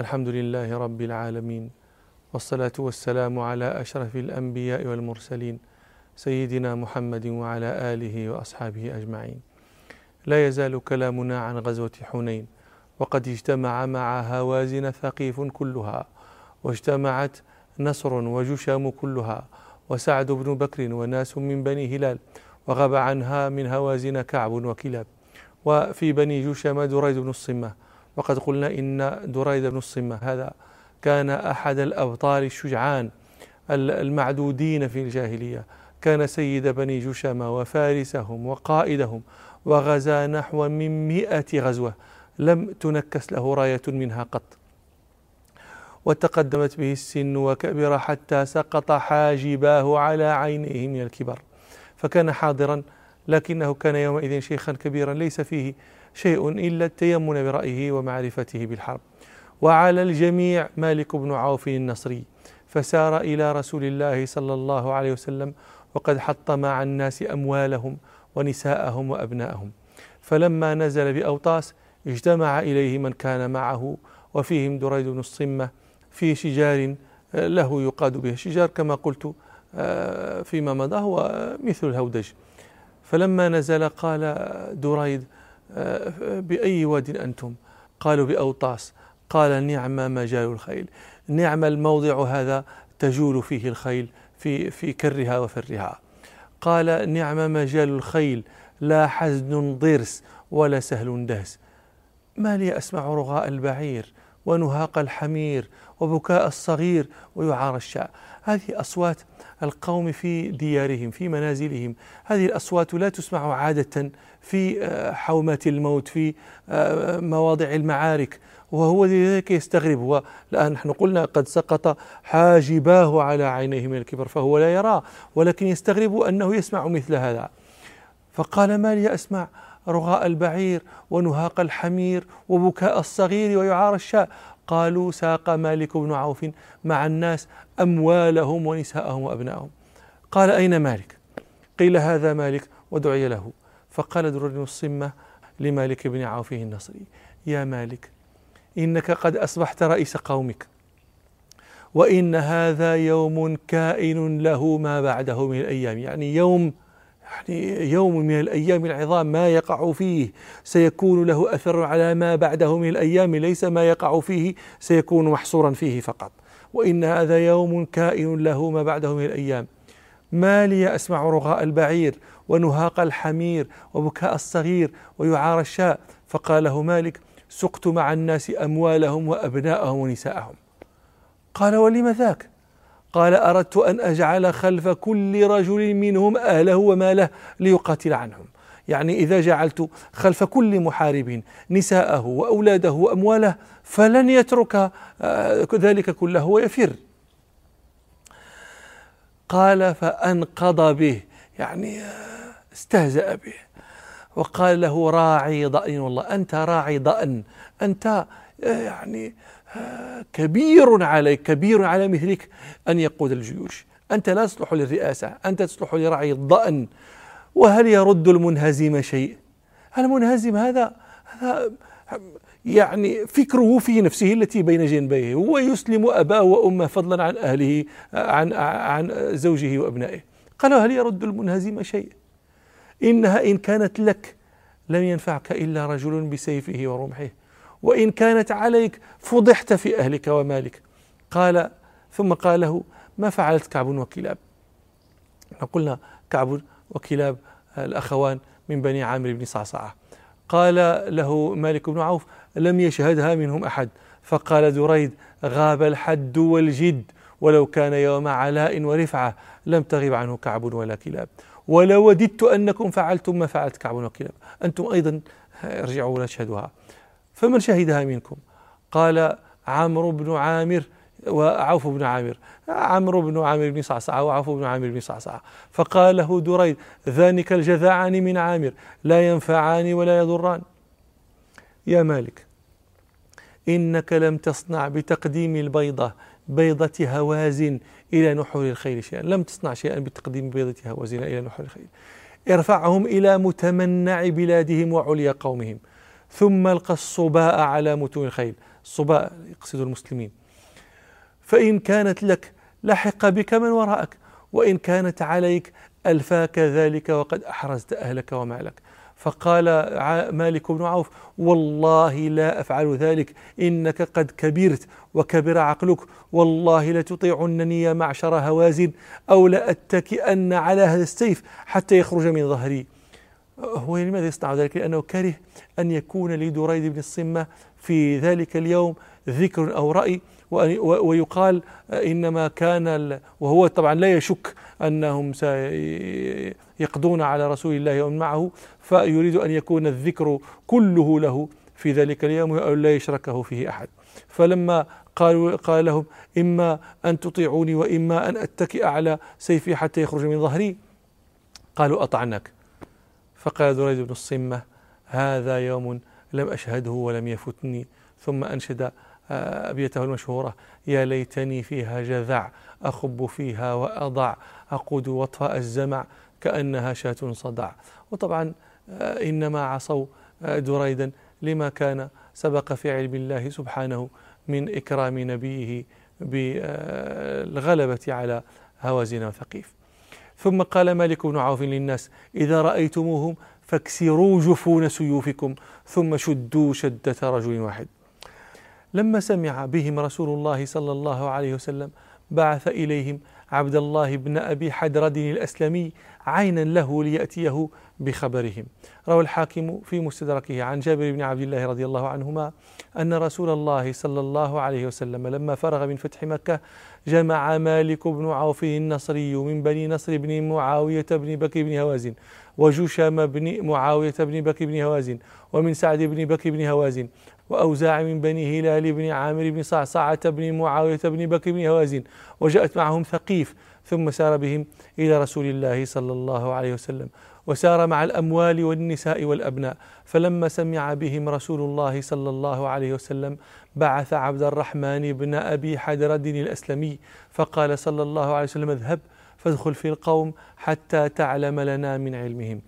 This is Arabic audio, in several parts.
الحمد لله رب العالمين والصلاة والسلام على أشرف الأنبياء والمرسلين سيدنا محمد وعلى آله وأصحابه أجمعين. لا يزال كلامنا عن غزوة حنين وقد اجتمع مع هوازن ثقيف كلها واجتمعت نصر وجشام كلها وسعد بن بكر وناس من بني هلال وغاب عنها من هوازن كعب وكلاب وفي بني جشم دريد بن الصمة وقد قلنا إن دريد بن الصمة هذا كان أحد الأبطال الشجعان المعدودين في الجاهلية. كان سيد بني جشم وفارسهم وقائدهم وغزا نحو من مئة غزوة. لم تنكس له راية منها قط. وتقدمت به السن وكبر حتى سقط حاجباه على عينيه من الكبر. فكان حاضرا لكنه كان يومئذ شيخا كبيرا ليس فيه شيء إلا التيمن برأيه ومعرفته بالحرب. وعلى الجميع مالك بن عوف النصري فسار إلى رسول الله صلى الله عليه وسلم وقد حط مع الناس أموالهم ونساءهم وأبناءهم. فلما نزل بأوطاس اجتمع إليه من كان معه وفيهم دريد بن الصمة في شجار له يقاد به شجار كما قلت آه، فيما مضى هو مثل الهودج. فلما نزل قال دريد آه، بأي واد أنتم؟ قالوا بأوطاس. قال نعم مجال الخيل. نعم الموضع هذا تجول فيه الخيل في في كرها وفرها. قال نعم مجال الخيل. لا حزن ضرس ولا سهل دهس. ما لي أسمع رغاء البعير. ونهاق الحمير وبكاء الصغير ويعار الشاء هذه أصوات القوم في ديارهم في منازلهم. هذه الأصوات لا تسمع عادة في آه، حومات الموت في آه، مواضع المعارك وهو لذلك يستغرب. هو الآن نحن قلنا قد سقط حاجباه على عينيه من الكبر فهو لا يرى ولكن يستغرب أنه يسمع مثل هذا. فقال ما لي أسمع رغاء البعير ونهاق الحمير وبكاء الصغير ويعار الشاء. قالوا ساق مالك بن عوف مع الناس أموالهم ونساءهم وأبنائهم. قال أين مالك؟ قيل هذا مالك ودعي له. فقال در بن الصمة لمالك بن عوف النصري يا مالك إنك قد أصبحت رئيس قومك وإن هذا يوم كائن له ما بعده من الأيام. يعني يوم يعني يوم من الأيام العظام ما يقع فيه. سيكون له أثر على ما بعده من الأيام ليس ما يقع فيه سيكون محصورا فيه فقط. وإن هذا يوم كائن له ما بعده من الأيام. ما لي أسمع رغاء البعير ونهاق الحمير وبكاء الصغير ويعار الشاء. فقال مالك سقت مع الناس أموالهم وأبناءهم ونساءهم. قال ولم ذاك؟ قال أردت أن أجعل خلف كل رجل منهم أهله وماله ليقاتل عنهم. يعني إذا جعلت خلف كل محارب نساءه وأولاده وأمواله فلن يترك آه، ذلك كله ويفر. قال فأنقض به. يعني آه، استهزأ به. وقال له راعي ضأن. والله أنت راعي ضأن. أنت يعني كبير عليك كبير على مثلك أن يقود الجيوش. أنت لا تصلح للرئاسة أنت تصلح لرعي الضأن. وهل يرد المنهزم شيء؟ المنهزم هذا هذا يعني فكره في نفسه التي بين جنبيه؟ هو يسلم أباه وأمه فضلا عن أهله عن عن زوجه وأبنائه. قالوا هل يرد المنهزم شيء؟ إنها إن كانت لك لم ينفعك إلا رجل بسيفه ورمحه. وإن كانت عليك فضحت في أهلك ومالك. قال ثم قال له ما فعلت كعب وكلاب؟ قلنا كعب وكلاب الأخوان من بني عامر بن صعصعة. قال له مالك بن عوف لم يشهدها منهم أحد. فقال دريد غاب الحد والجد ولو كان يوم علاء ورفعة لم تغب عنه كعب ولا كلاب. ولوددت أنكم فعلتم ما فعلت كعب وكلاب. أنتم أيضا ارجعوا ولا تشهدوها. فمن شهدها منكم؟ قال عمرو بن عامر وعوف بن عامر. عمرو بن عامر بن صعصعة وعوف بن عامر بن صعصعة. فقال له دريد ذلك الجذعان من عامر لا ينفعان ولا يضران. يا مالك إنك لم تصنع بتقديم البيضة بيضة هوازن إلى نحور الخيل شيئا. لم تصنع شيئا بتقديم بيضة هوازن إلى نحور الخيل. ارفعهم إلى متمنع بلادهم وعليا قومهم. ثم ألقى الصباء على متون الخيل. الصباء يقصد المسلمين. فإن كانت لك لحق بك من وراءك. وإن كانت عليك ألفاك ذلك وقد أحرزت أهلك ومالك. فقال مالك بن عوف والله لا أفعل ذلك. إنك قد كبرت وكبر عقلك. والله لتطيعنني يا معشر هوازن أو لأتكئن على هذا السيف حتى يخرج من ظهري. هو لماذا يصنع ذلك؟ لأنه كره أن يكون لدريد بن الصمة في ذلك اليوم ذكر أو رأي ويقال إنما كان وهو طبعا لا يشك أنهم سيقضون على رسول الله ومن معه فيريد أن يكون الذكر كله له في ذلك اليوم لا يشركه فيه أحد فلما قالوا قال لهم إما أن تطيعوني وإما أن أتكئ على سيفي حتى يخرج من ظهري قالوا أطعناك فقال دريد بن الصمة هذا يوم لم أشهده ولم يفتني. ثم أنشد أبيته المشهورة يا ليتني فيها جذع أخب فيها وأضع أقود وطفاء الزمع كأنها شاة صدع. وطبعا آه، إنما عصوا آه، دريدا لما كان سبق في علم الله سبحانه من إكرام نبيه بالغلبة على هوازن وثقيف ثم قال مالك بن عوف للناس إذا رأيتموهم فاكسروا جفون سيوفكم ثم شدوا شدة رجل واحد. لما سمع بهم رسول الله صلى الله عليه وسلم بعث إليهم عبد الله بن أبي حدرد الأسلمي عينا له ليأتيه بخبرهم. روى الحاكم في مستدركه عن جابر بن عبد الله رضي الله عنهما أن رسول الله صلى الله عليه وسلم لما فرغ من فتح مكة جمع مالك بن عوف النصري من بني نصر بن معاوية بن بكر بن هوازن وجشم بن معاوية بن بكر بن هوازن ومن سعد بن بكر بن هوازن وأوزاع من بني هلال بن عامر بن صعصعة بن معاوية بن بكر بن هوازن وجاءت معهم ثقيف ثم سار بهم إلى رسول الله صلى الله عليه وسلم. وسار مع الأموال والنساء والأبناء. فلما سمع بهم رسول الله صلى الله عليه وسلم بعث عبد الرحمن بن أبي حدرد الأسلمي فقال صلى الله عليه وسلم اذهب فادخل في القوم حتى تعلم لنا من علمهم.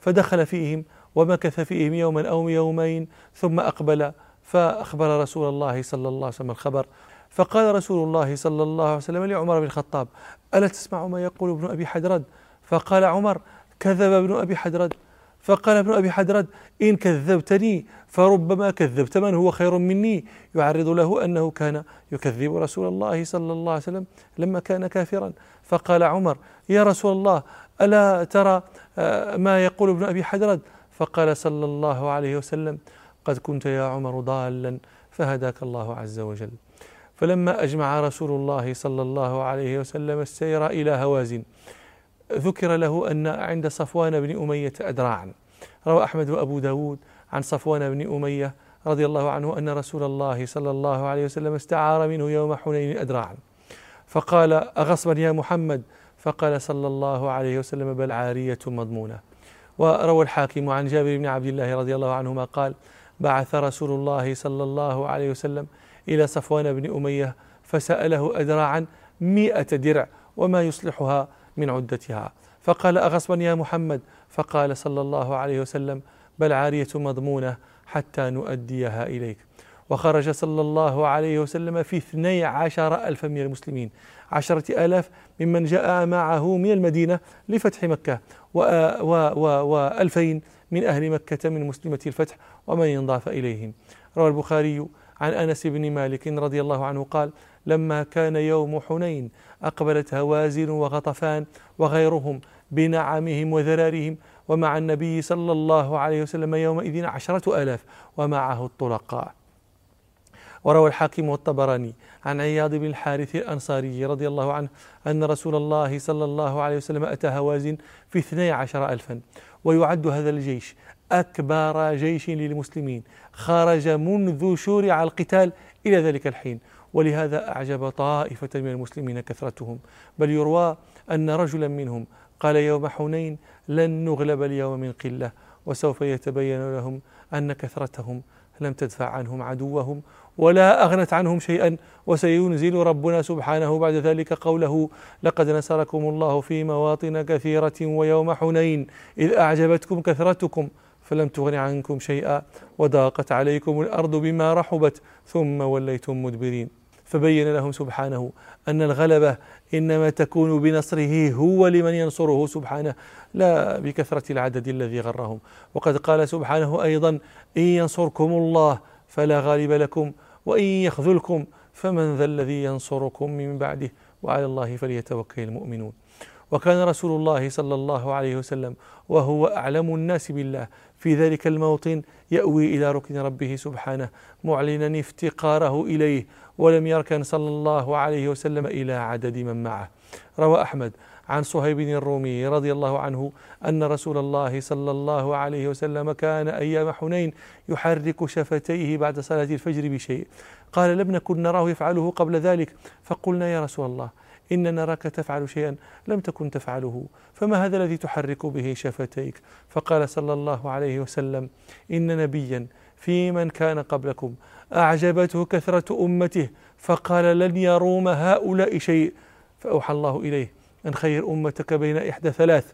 فدخل فيهم ومكث فيهم يوما أو يومين ثم أقبل فأخبر رسول الله صلى الله عليه وسلم الخبر. فقال رسول الله صلى الله عليه وسلم لعمر بن الخطاب ألا تسمع ما يقول ابن أبي حدرد فقال عمر كذب ابن أبي حدرد. فقال ابن أبي حدرد إن كذبتني فربما كذبت من هو خير مني. يعرض له أنه كان يكذب رسول الله صلى الله عليه وسلم لما كان كافرا. فقال عمر يا رسول الله ألا ترى آه، ما يقول ابن أبي حدرد؟ فقال صلى الله عليه وسلم قد كنت يا عمر ضالا فهداك الله عز وجل. فلما أجمع رسول الله صلى الله عليه وسلم السير إلى هوازن ذكر له أن عند صفوان بن أمية أدراعا. روى أحمد وأبو داود عن صفوان بن أمية رضي الله عنه أن رسول الله صلى الله عليه وسلم استعار منه يوم حنين أدراعا. فقال أغصبا يا محمد؟ فقال صلى الله عليه وسلم بل عارية مضمونة. وروى الحاكم عن جابر بن عبد الله رضي الله عنهما قال بعث رسول الله صلى الله عليه وسلم إلى صفوان بن أمية فسأله أدراعا مئة درع وما يصلحها من عدتها. فقال أغصبا يا محمد. فقال صلى الله عليه وسلم بل عارية مضمونة حتى نؤديها إليك. وخرج صلى الله عليه وسلم في اثني عشر ألفا من المسلمين عشرة آلاف ممن جاء معه من المدينة لفتح مكة وألفين من أهل مكة من مسلمة الفتح ومن انضاف إليهم. روى البخاري عن أنس بن مالك رضي الله عنه قال لما كان يوم حنين أقبلت هوازن وغطفان وغيرهم بنعمهم وذرارهم ومع النبي صلى الله عليه وسلم يومئذ عشرة آلاف ومعه الطلقاء. وروى الحاكم والطبراني عن عياض بن الحارث الأنصاري رضي الله عنه أن رسول الله صلى الله عليه وسلم أتى هوازن في اثني عشر ألفا ويعد هذا الجيش أكبر جيش للمسلمين خرج منذ شورع القتال إلى ذلك الحين. ولهذا أعجب طائفة من المسلمين كثرتهم. بل يروى أن رجلا منهم قال يوم حنين لن نغلب اليوم من قلة وسوف يتبين لهم أن كثرتهم لم تدفع عنهم عدوهم ولا أغنت عنهم شيئا وسينزل ربنا سبحانه بعد ذلك قوله لقد نصركم الله في مواطن كثيرة ويوم حنين إذ أعجبتكم كثرتكم فلم تغن عنكم شيئا وضاقت عليكم الأرض بما رحبت ثم وليتم مدبرين. فبين لهم سبحانه أن الغلبة إنما تكون بنصره هو لمن ينصره سبحانه لا بكثرة العدد الذي غرهم. وقد قال سبحانه أيضا إن ينصركم الله فلا غالب لكم وإن يخذلكم فمن ذا الذي ينصركم من بعده وعلى الله فليتوكل المؤمنون. وكان رسول الله صلى الله عليه وسلم وهو أعلم الناس بالله. في ذلك الموطن يأوي إلى ركن ربه سبحانه معلنا افتقاره إليه ولم يركن صلى الله عليه وسلم إلى عدد من معه. روى أحمد عن صهيب الرومي رضي الله عنه أن رسول الله صلى الله عليه وسلم كان أيام حنين يحرك شفتيه بعد صلاة الفجر بشيء. قال لم نكن نراه يفعله قبل ذلك. فقلنا يا رسول الله إن نراك تفعل شيئا لم تكن تفعله فما هذا الذي تحرك به شفتيك؟ فقال صلى الله عليه وسلم إن نبيا في من كان قبلكم أعجبته كثرة أمته فقال لن يروم هؤلاء شيء. فأوحى الله إليه أن خير أمتك بين إحدى ثلاث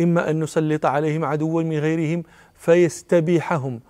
إما أن نسلط عليهم عدوا من غيرهم فيستبيحهم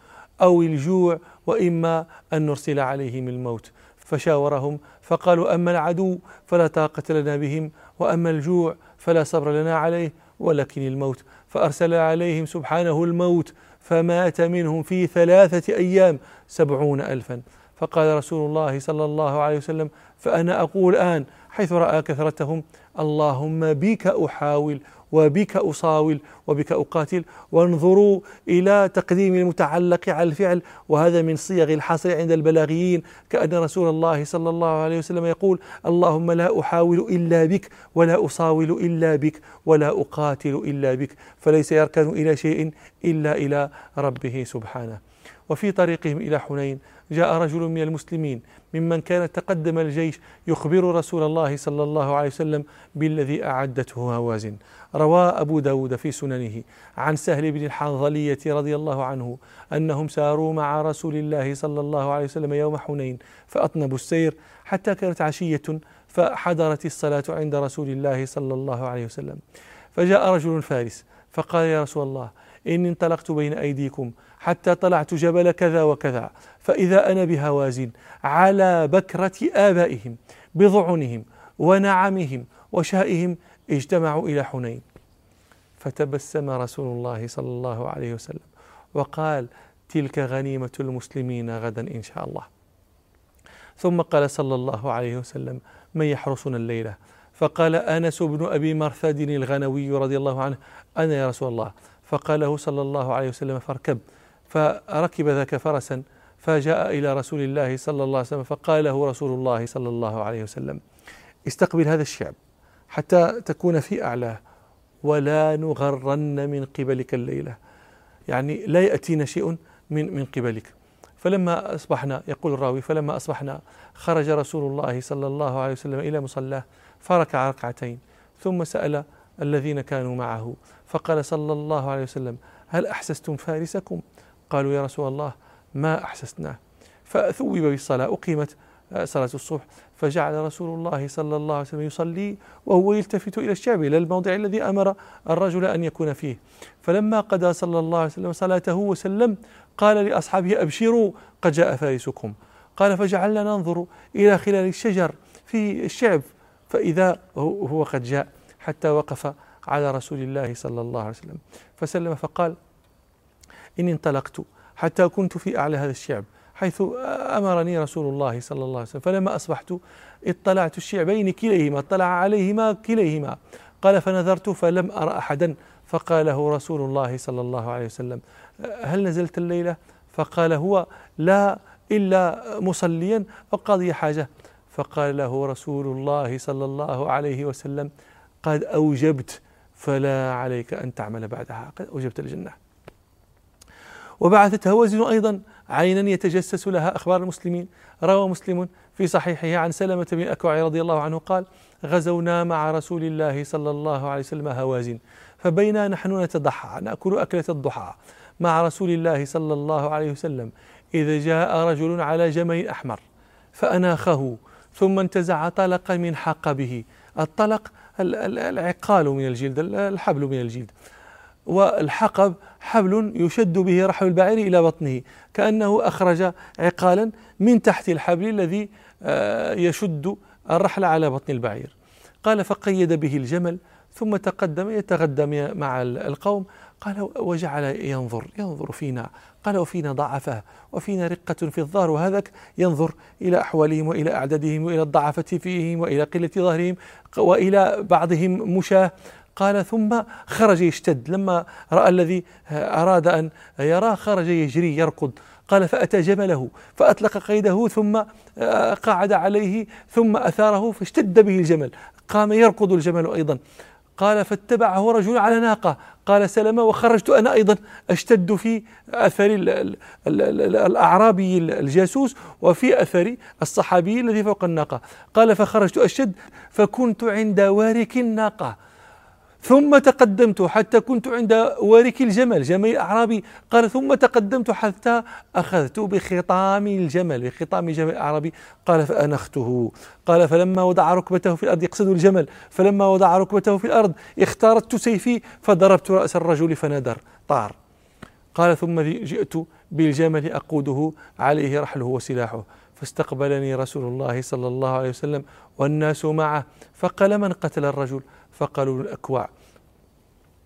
أو الجوع وإما أن نرسل عليهم الموت. فشاورهم فقالوا أما العدو فلا طاقة لنا بهم وأما الجوع فلا صبر لنا عليه ولكن الموت فأرسل عليهم سبحانه الموت فمات منهم في ثلاثة أيام سبعون ألفا. فقال رسول الله صلى الله عليه وسلم فأنا أقول الآن حيث رأى كثرتهم اللهم بك أحاول وبك أصاول وبك أقاتل وانظروا إلى تقديم المتعلق على الفعل. وهذا من صيغ الحصر عند البلاغيين كأن رسول الله صلى الله عليه وسلم يقول اللهم لا أحاول إلا بك ولا أصاول إلا بك ولا أقاتل إلا بك فليس يركن إلى شيء إلا إلى ربه سبحانه. وفي طريقهم إلى حنين جاء رجل من المسلمين ممن كان تقدم الجيش يخبر رسول الله صلى الله عليه وسلم بالذي أعدته هوازن. روى أبو داود في سننه عن سهل بن الحنظلية رضي الله عنه أنهم ساروا مع رسول الله صلى الله عليه وسلم يوم حنين فأطنبوا السير حتى كانت عشية فحضرت الصلاة عند رسول الله صلى الله عليه وسلم. فجاء رجل فارس فقال يا رسول الله إني انطلقت بين أيديكم حتى طلعت جبل كذا وكذا. فإذا أنا بهوازن على بكرة آبائهم بضعنهم ونعمهم وشائهم اجتمعوا إلى حنين. فتبسم رسول الله صلى الله عليه وسلم وقال تلك غنيمة المسلمين غدا إن شاء الله. ثم قال صلى الله عليه وسلم من يحرسنا الليلة؟ فقال أنس بن أبي مرثد الغنوي رضي الله عنه أنا يا رسول الله. فقال له صلى الله عليه وسلم فاركب فركب ذاك فرسا فجاء إلى رسول الله صلى الله عليه وسلم فقال له رسول الله صلى الله عليه وسلم استقبل هذا الشعب حتى تكون في أعلاه ولا نغرن من قبلك الليلة. يعني لا يأتينا شيء من من قبلك. فلما أصبحنا يقول الراوي فلما أصبحنا خرج رسول الله صلى الله عليه وسلم إلى مصلاه فركع ركعتين ثم سأل الذين كانوا معه. فقال صلى الله عليه وسلم هل أحسستم فارسكم؟ قالوا يا رسول الله ما أحسسناه فثوب بالصلاة أقيمت آه، صلاة الصبح. فجعل رسول الله صلى الله عليه وسلم يصلي وهو يلتفت إلى الشعب إلى الموضع الذي أمر الرجل أن يكون فيه. فلما قضى صلى الله عليه وسلم صلاته وسلم قال لأصحابه أبشروا قد جاء فارسكم. قال فجعلنا ننظر إلى خلال الشجر في الشعب فإذا هو قد جاء. حتى وقف على رسول الله صلى الله عليه وسلم. فسلم فقال إني انطلقت حتى كنت في أعلى هذا الشعب حيث أمرني رسول الله صلى الله عليه وسلم فلما أصبحت اطلعت الشعبين كليهما اطلع عليهما كليهما. قال فنظرت فلم أرى أحدا. فقال له رسول الله صلى الله عليه وسلم هل نزلت الليلة؟ فقال هو لا إلا مصليا أو قاضي حاجة. فقال له رسول الله صلى الله عليه وسلم قد أوجبت فلا عليك أن تعمل بعدها. قد أوجبت الجنة وبعثت هوازن أيضا عينا يتجسس لها أخبار المسلمين. روى مسلم في صحيحه عن سلمة بن أكوع رضي الله عنه قال غزونا مع رسول الله صلى الله عليه وسلم هوازن فبينا نحن نتضحى نأكل أكلة الضحى مع رسول الله صلى الله عليه وسلم إذا جاء رجل على جمل أحمر فأناخه ثم انتزع طلقا من حقبه الطلق العقال من الجلد الحبل من الجلد. والحقب حبل يشد به رحل البعير إلى بطنه كأنه أخرج عقالا من تحت الحبل الذي آه، يشد الرحل على بطن البعير. قال فقيد به الجمل ثم تقدم يتغدى مع القوم. قال وجعل ينظر ينظر فينا قال وفينا ضعفاء وفينا رقة في الظهر وهذاك ينظر إلى أحوالهم وإلى أعدادهم وإلى الضعفة فيهم وإلى قلة ظهرهم وإلى بعضهم مشاة. قال ثم خرج يشتد. لما رأى الذي أراد أن يراه خرج يجري يركض. قال فأتى جمله فأطلق قيده ثم قعد عليه ثم أثاره فاشتد به الجمل. قام يركض الجمل أيضا. قال فاتبعه رجل على ناقة. قال سلمة وخرجت أنا أيضا أشتد في أثر الأعرابي الجاسوس وفي أثر الصحابي الذي فوق الناقة. قال فخرجت أشتد فكنت عند وارك الناقة. ثم تقدمت حتى كنت عند وارك الجمل. جمل الأعرابي قال ثم تقدمت حتى أخذت بخطام الجمل بخطام جمل الأعرابي قال فأنخته. قال فلما وضع ركبته في الأرض يقصد الجمل فلما وضع ركبته في الأرض اختارت سيفي فضربت رأس الرجل فندر طار. قال ثم جئت بالجمل أقوده عليه رحله وسلاحه. فاستقبلني رسول الله صلى الله عليه وسلم والناس معه فقال من قتل الرجل؟ فقالوا الأكوع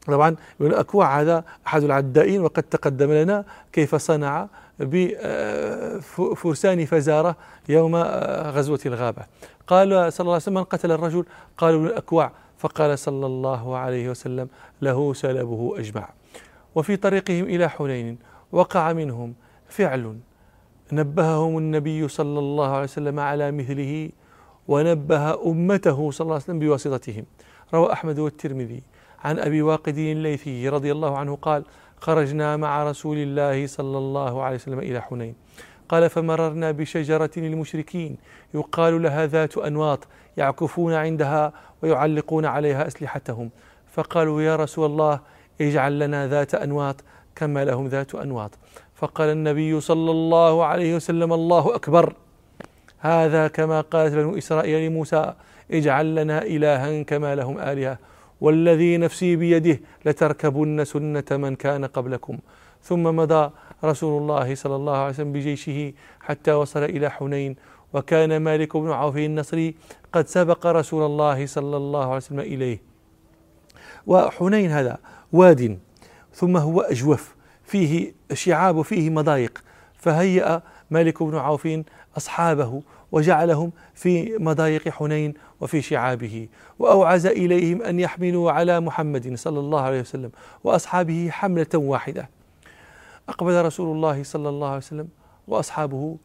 طبعا الأكوع هذا أحد العدائين وقد تقدم لنا كيف صنع بفرسان فزارة يوم غزوة الغابة. قال صلى الله عليه وسلم من قتل الرجل؟ قالوا الأكوع فقال صلى الله عليه وسلم له سلبه أجمع. وفي طريقهم إلى حنين وقع منهم فعل نبههم النبي صلى الله عليه وسلم على مثله ونبه أمته صلى الله عليه وسلم بواسطتهم. روى أحمد والترمذي. عن أبي واقد الليثي رضي الله عنه قال خرجنا مع رسول الله صلى الله عليه وسلم إلى حنين. قال فمررنا بشجرة للمشركين. يقال لها ذات أنواط يعكفون عندها ويعلقون عليها أسلحتهم. فقالوا يا رسول الله اجعل لنا ذات أنواط كما لهم ذات أنواط فقال النبي صلى الله عليه وسلم الله أكبر هذا كما قالت بنو إسرائيل لموسى اجعل لنا إلها كما لهم آلهة والذي نفسي بيده لتركبن سنة من كان قبلكم. ثم مضى رسول الله صلى الله عليه وسلم بجيشه حتى وصل إلى حنين وكان مالك بن عوف النصري قد سبق رسول الله صلى الله عليه وسلم إليه. وحنين هذا واد ثم هو أجوف فيه شعاب فيه مضايق. فهيأ مالك بن عوف أصحابه وجعلهم في مضايق حنين وفي شعابه وأوعز إليهم أن يحملوا على محمد صلى الله عليه وسلم وأصحابه حملة واحدة. أقبل رسول الله صلى الله عليه وسلم وأصحابه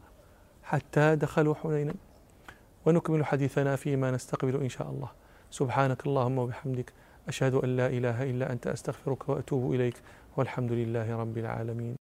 حتى دخلوا حنينا. ونكمل حديثنا فيما نستقبل إن شاء الله. سبحانك اللهم وبحمدك أشهد أن لا إله إلا أنت أستغفرك وأتوب إليك والحمد لله رب العالمين.